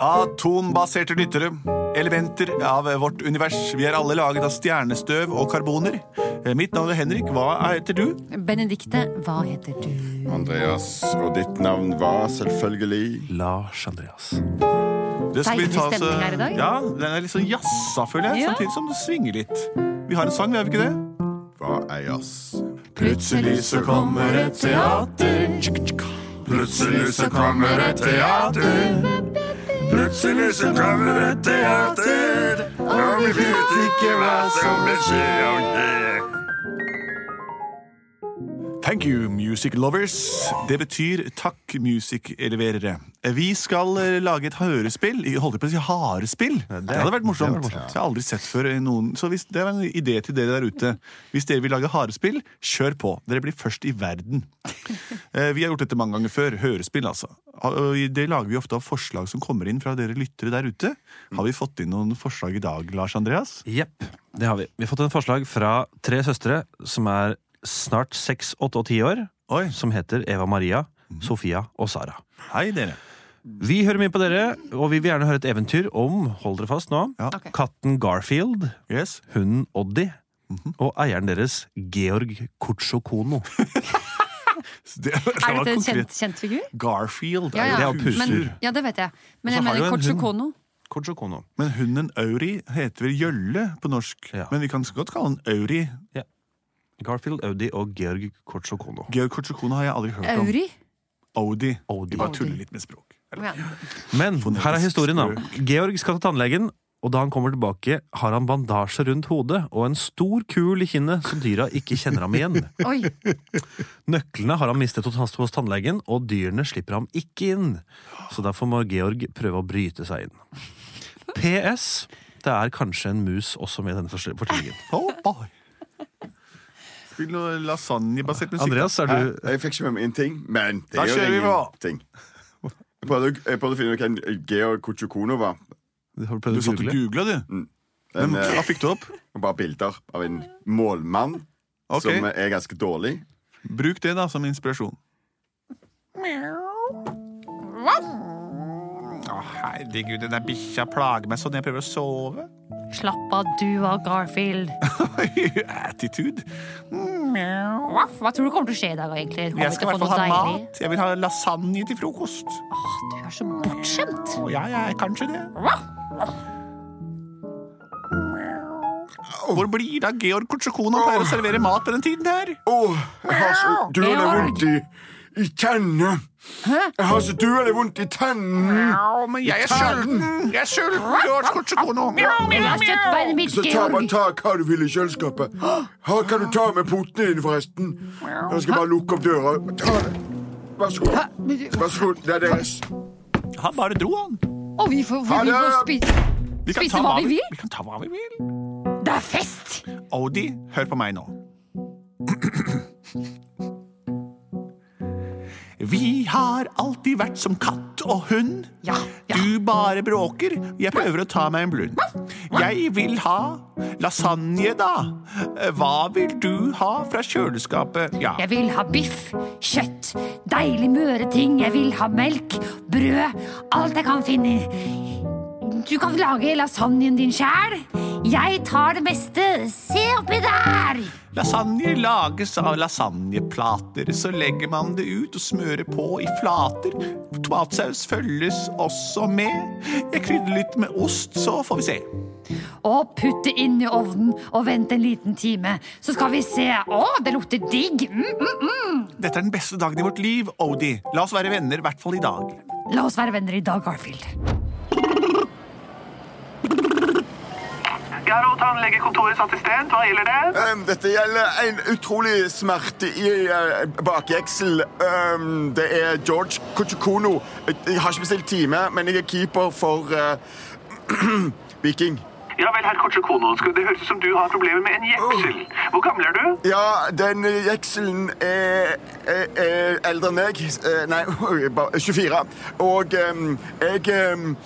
Atombaserte lyttere. Elementer av vårt univers. Vi er alle laget av stjernestøv og karboner. Eh, Mitt navn er Henrik. Hva heter du? Benedikte, hva heter du? Andreas, og ditt navn var selvfølgelig Lars Andreas. Det skal vi Deilig ta oss, her i dag. Ja, Den er litt sånn jazza, føler jeg. Ja. Samtidig som det svinger litt. Vi har en sang, vi har vi ikke det? Hva er jazz? Plutselig så kommer et teater. Plutselig så kommer et teater. Plutselig så kommer et teater. Og vi vet ikke hva som vil skje og det. Thank you, music lovers. Det betyr takk, music-eleverere. Vi skal eh, lage et hørespill. Jeg holdt på å si harespill. Det hadde vært morsomt. Det har jeg aldri sett før. Noen. Så hvis, det er en idé til dere der ute. Hvis dere vil lage harespill, kjør på. Dere blir først i verden. Eh, Vi har gjort dette mange ganger før. Hørespill, altså. Det lager vi ofte av forslag som kommer inn fra dere lyttere der ute. Har vi fått inn noen forslag i dag, Lars Andreas? Jepp, det har vi. Vi har fått en forslag fra tre søstre som er snart seks, åtte og ti år. Oi. Som heter Eva Maria, Sofia og Sara. Hei, dere. Vi hører mye på dere, og vi vil gjerne høre et eventyr om hold dere fast nå, Ja. okay. katten Garfield, Yes. hunden Oddi og eieren deres Georg Kutsjokono. Det, det Er dette en kjent, kjent figur? Garfield Ja, ja. Det er jo puser. Men, ja, det vet jeg. Men jeg mener en hund. Kotsjokono. Men hunden Auri heter vel Gjølle på norsk. Ja. Men vi kan godt kalle den Auri. Garfield, Audi og Georg Kortsjokono. Georg Kortsjokono har jeg aldri hørt om. Audi. Audi. Vi bare tuller litt med språk. Ja. Men her er historien, da. Georg skal til tannlegen, og da han kommer tilbake, har han bandasje rundt hodet og en stor kul i kinnet som dyra ikke kjenner ham igjen. Oi. Nøklene har han mistet hos hos tannlegen, og dyrene slipper ham ikke inn. Så derfor må Georg prøve å bryte seg inn. PS. Det er kanskje en mus også med i denne fortellingen. Oh, boy. Spill noe lasagnebasert musikk. Andreas, er Hæ? Jeg fikk ikke med meg en ting, men det Da er jo kjører vi på. ingenting. Jeg prøvde, jeg prøvde å finne ut hvem Georg Kutsjokono var. Har du Du prøvd å satt og google? googla, du. Men, Men, eh, hva fikk du opp? bare bilder av en målmann Ok, som er ganske dårlig. Bruk det da som inspirasjon. Å, herregud, den der bikkja plager meg sånn jeg prøver å sove. Slapp av, du av Garfield. Attitude. Hva, hva tror du kommer til å skje i dag, egentlig? Kommer Jeg skal i hvert fall ha deilig? mat. Jeg vil ha lasagne til frokost. Åh, du er så bortskjemt. Ja, jeg er kanskje det. Hvor blir det av Georg Kortsjokono? Han pleier å servere mat på den tiden her. Åh, jeg har så Georg. vondt i, i tennene. Jeg har så duelig vondt i tennene. Mjau, men jeg er sulten. Jeg er sulten, Georg Kortsjokono. Jeg har kjøttbeinet mitt, Så ta, bare tak ta hva du vil i kjøleskapet. Hva kan du ta med potene dine, forresten? Jeg skal bare lukke opp døra. Ta det. Vær så god. Vær så god. Det er deres. Han bare dro, han. Og vi får, vi får spise. Vi Spise hva vi vil? Vi kan ta hva vi vil. Det er fest! Audi, hør på meg nå. Vi har alltid vært som katt og hund. Ja, ja. Du bare bråker, jeg prøver å ta meg en blund. Jeg vil ha lasagne, da. Hva vil du ha fra kjøleskapet? Ja. Jeg vil ha biff, kjøtt, deilig møre ting. Jeg vil ha melk, brød, alt jeg kan finne. Du kan lage lasagnen din sjæl. Jeg tar det meste. Se oppi der! Lasagne lages av lasagneplater. Så legger man det ut og smører på i flater. Tomatsaus følges også med. Jeg krydrer litt med ost, så får vi se. Og putt det inn i ovnen og vent en liten time. Så skal vi se. Å, det lukter digg! Mm, mm, mm. Dette er den beste dagen i vårt liv, Odie. La oss være venner, i hvert fall i dag. La oss være venner i dag, Garfield. Garo, tannlegekontorets assistent, hva gjelder det? Um, dette gjelder en utrolig smerte i uh, bakjeksel. Um, det er George Kuchukuno. Jeg har ikke bestilt time, men jeg er keeper for uh, Viking. Ja vel, herr Kotsjukono, det høres ut som du har problemer med en jeksel. Hvor gammel er du? Ja, den jekselen er, er, er eldre enn meg. Eh, Nei, bare 24. Og um, jeg um,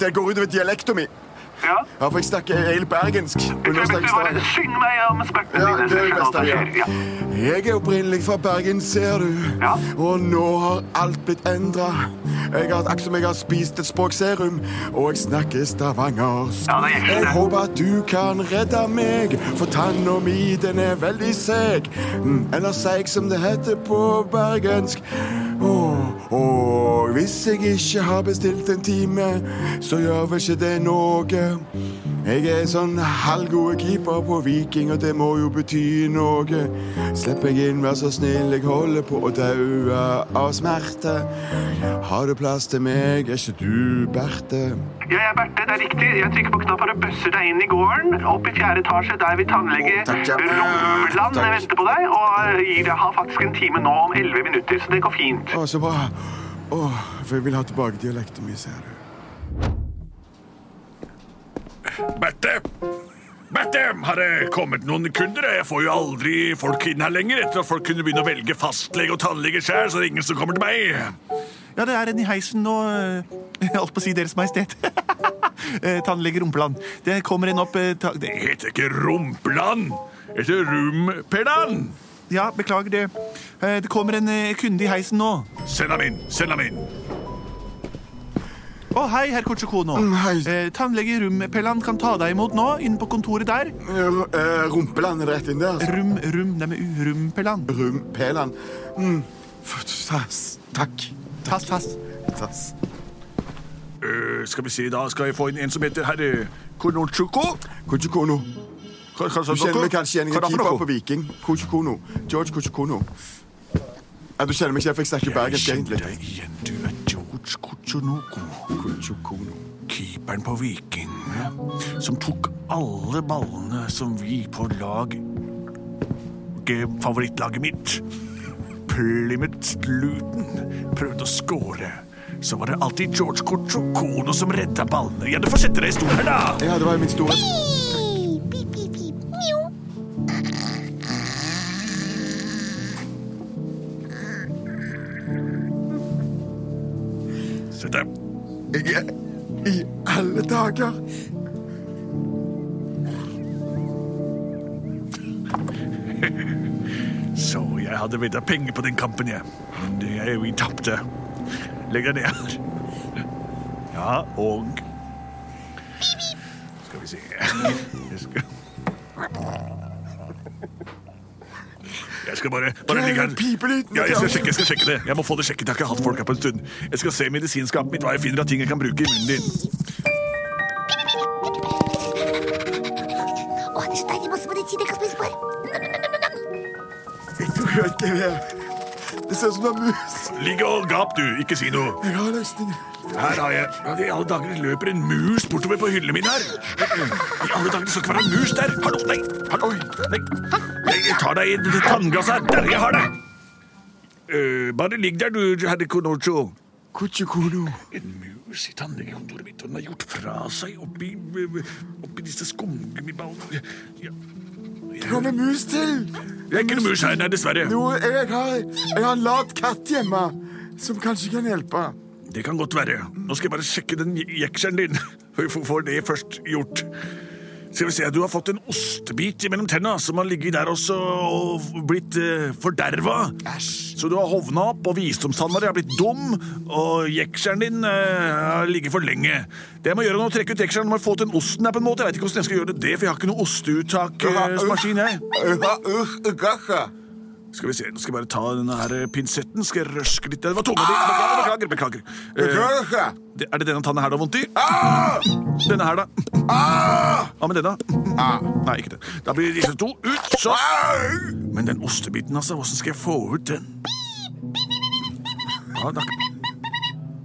Det går utover dialekta mi. Ja? Ja, for jeg snakker helt bergensk. Syng meg om spøkene Ja, dine? det er det beste jeg gjør. Jeg er opprinnelig fra Bergen, ser du. Ja. Og nå har alt blitt endra. Jeg har akkurat som jeg har spist et språkserum, og jeg snakker stavangersk. Ja, Jeg håper at du kan redde meg, for tanna mi den er veldig seg. Mm, Eller seig, som det heter på bergensk. Åh, og hvis jeg ikke har bestilt en time, så gjør vel ikke det noe. Jeg er sånn halvgode keeper på Viking, og det må jo bety noe. Slipper jeg inn, vær så snill, jeg holder på å daue av smerte. Har du plass til meg, er ikke du Berthe? Ja, jeg er Berthe, det er riktig. Jeg trykker på knappen og bøsser deg inn i gården. Opp i fjerde etasje, der vil tannlege. Rommeland vente på deg. Og gir deg har faktisk en time nå om 11 minutter, så det går fint. Å, så bra. Å, for jeg vil ha tilbake dialekten min, ser du. Berte! Berte! har det kommet noen kunder? Jeg får jo aldri folk inn her lenger. Etter at folk kunne begynne å velge fastlege og tannlege sjøl, så det er ingen som kommer til meg. Ja, det er en i heisen nå. eh, Jeg holdt på å si Deres Majestet. Eh, Tannlege Rumpeland. Det kommer en opp eh, ta, Det det, heter ikke Rumpeland. Det heter Rumpeland. Ja, beklager det. Eh, Det kommer en eh, kunde i heisen nå. Send ham inn. Send ham inn. Å, hei, herr Kotsjukono. Mm, hei. Eh, Tannlege Rumpeland kan ta deg imot nå, inne på kontoret der. R eh, rumpeland rett inn der. altså. Rum, rum, det er med U. Rumpeland. Rumpeland. Mm. Takk tass. Takk. Tass, tass. Tass. Uh, skal vi se, da skal jeg få inn en som heter herre Konochoko. Hva Du kjenner meg kanskje igjen. Er keeper på Viking. Kuchukono. George Kuchukono. Ja, du kjenner meg ikke, jeg fikk Jeg bergensk kjenner deg igjen. Du er George Kuchonoko. Keeperen på Viking. Som tok alle ballene som vi på lag Ge- Favorittlaget mitt. Plymouth Luton prøvde å score. Så var det alltid George Cochocono som redda ballene. Ja, du får sette deg i stolen her, da. Ja, det var min store I alle dager! Så jeg hadde vedda penger på den kampen, jeg. Men det er jo vi tapte. Legg deg ned. Ja, og Skal vi se Jeg skal skal bare, bare ligge her. Ja, jeg skal, sjekke, jeg skal sjekke det. Jeg må få det sjekket. Jeg har ikke hatt folk her på en stund. Jeg skal se i medisinskapet mitt hva jeg finner av ting jeg kan bruke i munnen din. Å, det er så deilig masse medisin jeg kan spise på. Jeg tror ikke det Det ser ut som det er mus. Ligg og gap, du. Ikke si noe. Jeg har løsninger. Her har jeg I alle dager løper en mus bortover på hyllene mine her. I alle dager det skal ikke være en mus der. Hallo, nei. Hallo. Nei. Jeg tar deg i det tannglasset. Der, jeg har det. Uh, bare ligg der, du, herre Konocho. Kuchikono. En mus i tannlegekontoret mitt, og den har gjort fra seg oppi, oppi disse skumgummiballene. Ja. Det kommer mus til. Det er ikke noe mus her, nei, dessverre. Jo, jeg har, jeg har en lat katt hjemme som kanskje kan hjelpe. Det kan godt være. Nå skal jeg bare sjekke den je- jekselen din. Vi får- får det først gjort. Skal vi se, Du har fått en ostebit mellom tenna som har ligget der også og blitt eh, forderva. Så du har hovna opp, og visdomstanna di har blitt dum, og jekselen din eh, har ligget for lenge. Det jeg må gjøre nå, trekke ut jekselen og få til den osten der på en måte. Jeg vet ikke hvordan jeg skal gjøre det, for jeg har ikke noe osteuttaksmaskin, jeg. Skal vi se, nå skal jeg bare ta denne her pinsetten, skal jeg røske litt. Det var tunga di. Beklager, beklager. beklager. Eh, er det denne tanna her du har vondt i? Denne her, da? Hva med denne? Nei, ikke det. Da blir disse to ut, så Men den ostebiten, altså, hvordan skal jeg få ut den? Ja, da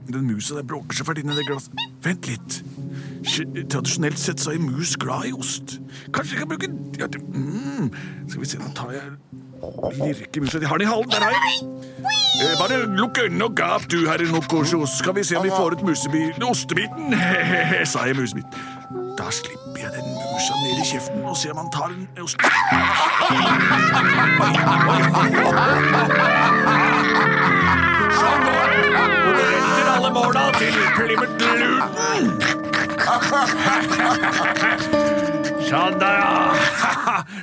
Den musa der bråker seg fælt inni det glasset. Vent litt. Tradisjonelt sett så er mus glad i ost. Kanskje jeg kan bruke mm. Skal vi se, nå tar jeg lirkemusa. De har den i halen. Der har jeg den. Eh, bare lukk øynene og gap, du, herre Nokosjo. Så skal vi se om vi får ut musebi- ostebiten. Sa jeg musebit. Da slipper jeg den musa ned i kjeften og ser om han tar en ost. Sånn går det. Og det redder alle måla til Plymouth Luton. Sånn da, ja.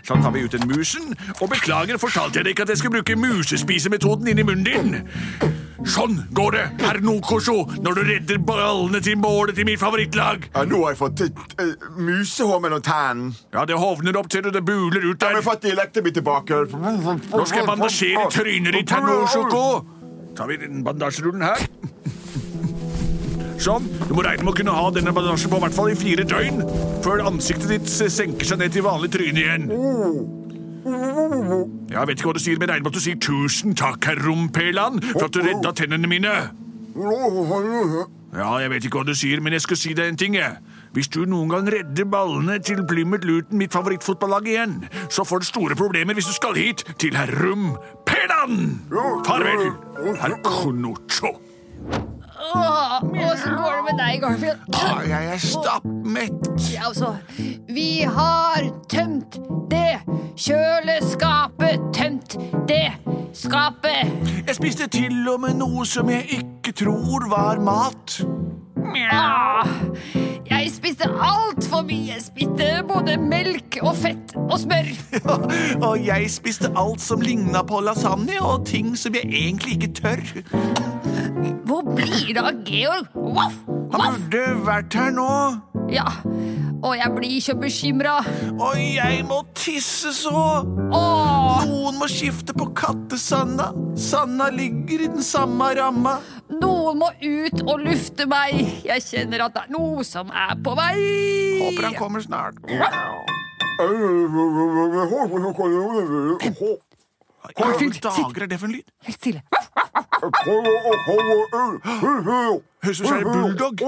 Sånn tar vi ut den musen. Og beklager, fortalte jeg deg ikke at jeg skulle bruke musespisemetoden inn i munnen din? Sånn går det, herr Nokosjo, når du redder ballene til målet til mitt favorittlag. Ja, nå har jeg fått uh, musehår mellom tennene. Ja, det hovner opp til det buler ut der. har fått dialekten min tilbake. Nå skal jeg bandasjere trynet ditt, herr Nokosjoko. Tar vi den bandasjerullen her. Sånn. Du må regne med å kunne ha denne bandasjen på hvert fall i fire døgn før ansiktet ditt senker seg ned til vanlig tryne igjen. Jeg vet ikke hva du sier, men regner med at du sier tusen takk, herr Rompeland, for at du redda tennene mine. Ja, jeg vet ikke hva du sier, men jeg skal si deg en ting. Hvis du noen gang redder ballene til Plymouth Luton, mitt favorittfotballag igjen, så får du store problemer hvis du skal hit til herr Rumpeland. Farvel, herr Konocho. Åssen går det med deg, Garfield? Ah, jeg er stappmett. Ja, altså, vi har tømt det kjøleskapet, tømt det skapet. Jeg spiste til og med noe som jeg ikke tror var mat. Mjau. jeg spiste altfor mye. Jeg spiste både melk og fett og smør. og jeg spiste alt som ligna på lasagne, og ting som jeg egentlig ikke tør. Hvor blir det av Georg? Voff, Han burde vært her nå. Ja, og jeg blir så bekymra. Og jeg må tisse så. Åh, Noen må skifte på kattesanda. Sanda ligger i den samme ramma. noen må ut og lufte meg. Jeg kjenner at det er noe som er på vei. Håper han kommer snart. Hva i dager er det for en lyd? Helt stille. Høres ut som en bulldog.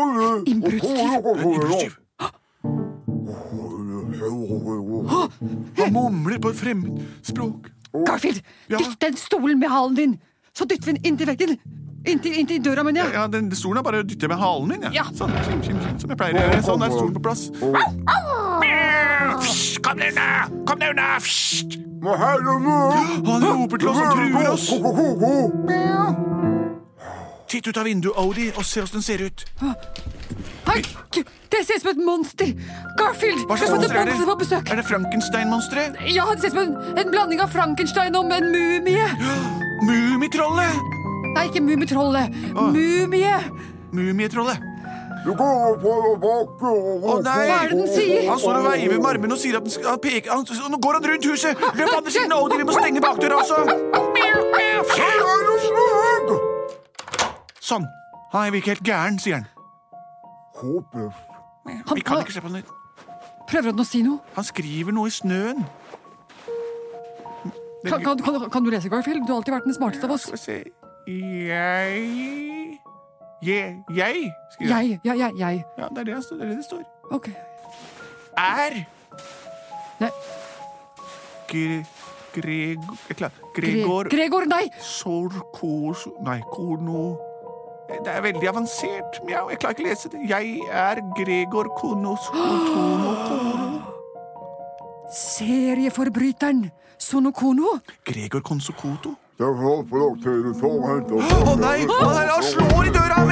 Innbruddstyv. Han mumler på et fremmed språk. Garfield, Ja. dytt den stolen med halen din. Så dytter vi den inntil veggen. Inntil, inntil døra, mener jeg. Ja, den stolen er bare å dytte med halen min. Ja. Ja. Sånn, skim, skim, skim, som jeg pleier å gjøre. Sånn er stolen på plass. Fysj, Kom deg unna! Kom deg unna! Fysj! Han roper til oss og truer oss. Titt ut av vinduet, Odie, og se hvordan den ser ut. Det ser ut som et monster! Garfield! Hva slags monster er det? på besøk. Er det Frankenstein-monsteret? Ja, det ser ut som en, en blanding av Frankenstein og en mumie. Mummitrollet! Nei, ikke Mummitrollet. Mumie! Mumietrollet. Å Hva nei! er det den sier? Han står og veiver med armene og sier at den skal peke han, Nå går han rundt huset! Løp andre siden av Odie, vi må stenge bakdøra også! Sånn. Han er ikke helt gæren, sier han. Håper Vi kan ikke se på den. Prøver han å si noe? Han skriver noe i snøen. Kan, kan, kan, kan du lese, Garfield? Du har alltid vært den smarteste av oss. Skal vi se Jeg Jeg, jeg skriver. Jeg, ja, jeg, jeg. Ja, det er det, det er det det står. Ok. Er Nei, Gre... Greg... Jeg Gregor Gre Gregor nei! Sorkos... Nei, Kono Det er veldig avansert. Mjau, jeg klarer ikke å lese det. Jeg er Gregor Konos Kotono Koro. Serieforbryteren Sonokono. Gregor Konsokoto? Å Å nei! Han slår i døra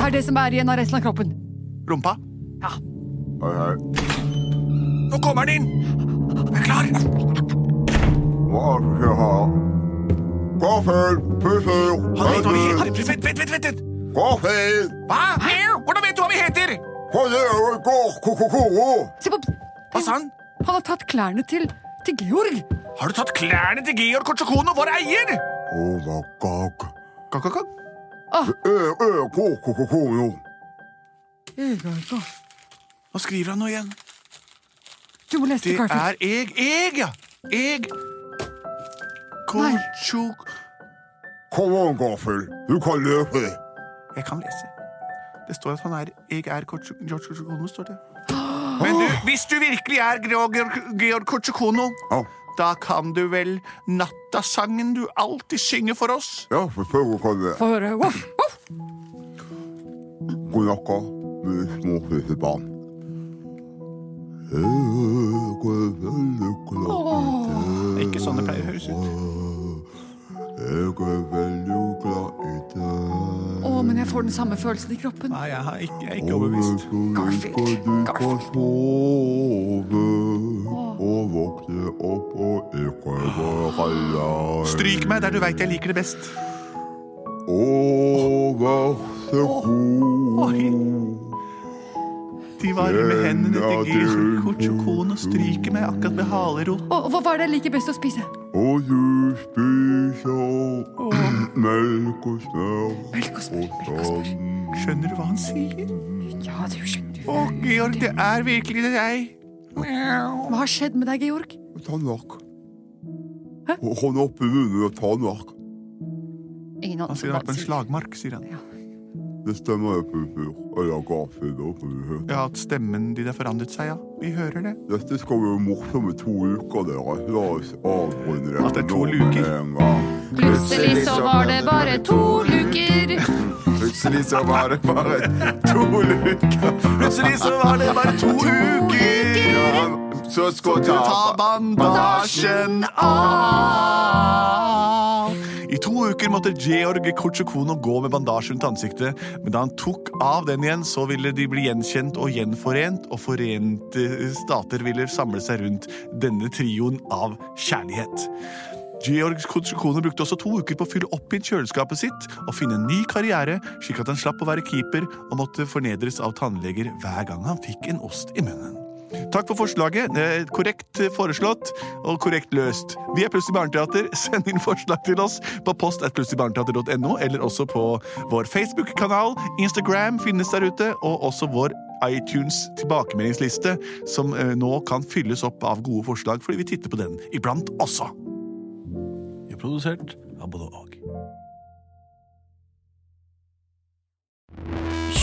tar det som er igjen av resten av kroppen. Rumpa. Ja. Hei, hei. Nå kommer den inn! Vær klar. Hva er det jeg har? Gaffel, pusser. Vent, vent, vent, vent. Gaffel, Hva? Hvordan vet du hva vi heter? Se på Hva sa han? Han har tatt klærne til, til Georg. Har du tatt klærne til Georg Kotsjokono, vår eier? Oh, my God. God, God, kokokoro. Hva skriver han nå igjen? Du må lese Det det, Garfield. er eg, eg, ja. Eg. Kotsjok... Kom an, Gaffel. Du kan løpe. Jeg kan lese. Det står at han er Jeg er Kotsjokono, står det. Men du, hvis du virkelig er Georg, Georg Kotsjokono, Ja, da kan du vel nattasangen du alltid synger for oss? ja, du hva det er. Få høre. Voff, voff. God natta, mine små søte barn. Jeg veldig glad Ikke sånn det pleier å høres ut. Jeg er veldig glad i deg. Å, men jeg får den samme følelsen i kroppen. Nei, jeg, har ikke, jeg er ikke overbevist. Garfield. Garfield. og våkne opp og ikke være lei. Stryk meg der du veit jeg liker det best. Å, vær så god. De varme hendene til Georg og stryker meg akkurat ved halerot. Hva var det jeg liker best å spise? Og du spiser melk og smør Melk og smør, melk og smør. Skjønner du hva han sier? Ja, du skjønner. Å, Georg, det er virkelig det deg. Hva har skjedd med deg, Georg? Tannverk. Hæ? Hånd opp i munnen og tannverk. Ingen Han sier det. han er på en slagmark, sier han. Det stemmer, Pupur. Eller som du hører. Ja, at stemmen din har forandret seg, ja. Vi hører det. Dette skal bli morsomme to uker, dere. La oss avrunde det At det er to luker. Plutselig så var det bare to luker. Plutselig så var det bare to luker. Plutselig så var det bare to uker. Så skal du ta bandasjen av. I to uker måtte Georg Kotsjokono gå med bandasje rundt ansiktet, men da han tok av den igjen, så ville de bli gjenkjent og gjenforent, og Forente stater ville samle seg rundt denne trioen av kjærlighet. Georg Kotsukono brukte også to uker på å fylle opp inn kjøleskapet sitt og finne en ny karriere, slik at han slapp å være keeper og måtte fornedres av tannleger hver gang han fikk en ost i munnen. Takk for forslaget. Korrekt foreslått og korrekt løst. Vi er Plutselig barneteater. Send inn forslag til oss på post at plutseligbarneteater.no, eller også på vår Facebook-kanal. Instagram finnes der ute, og også vår iTunes tilbakemeldingsliste, som eh, nå kan fylles opp av gode forslag, fordi vi titter på den iblant også. Vi er produsert av både og.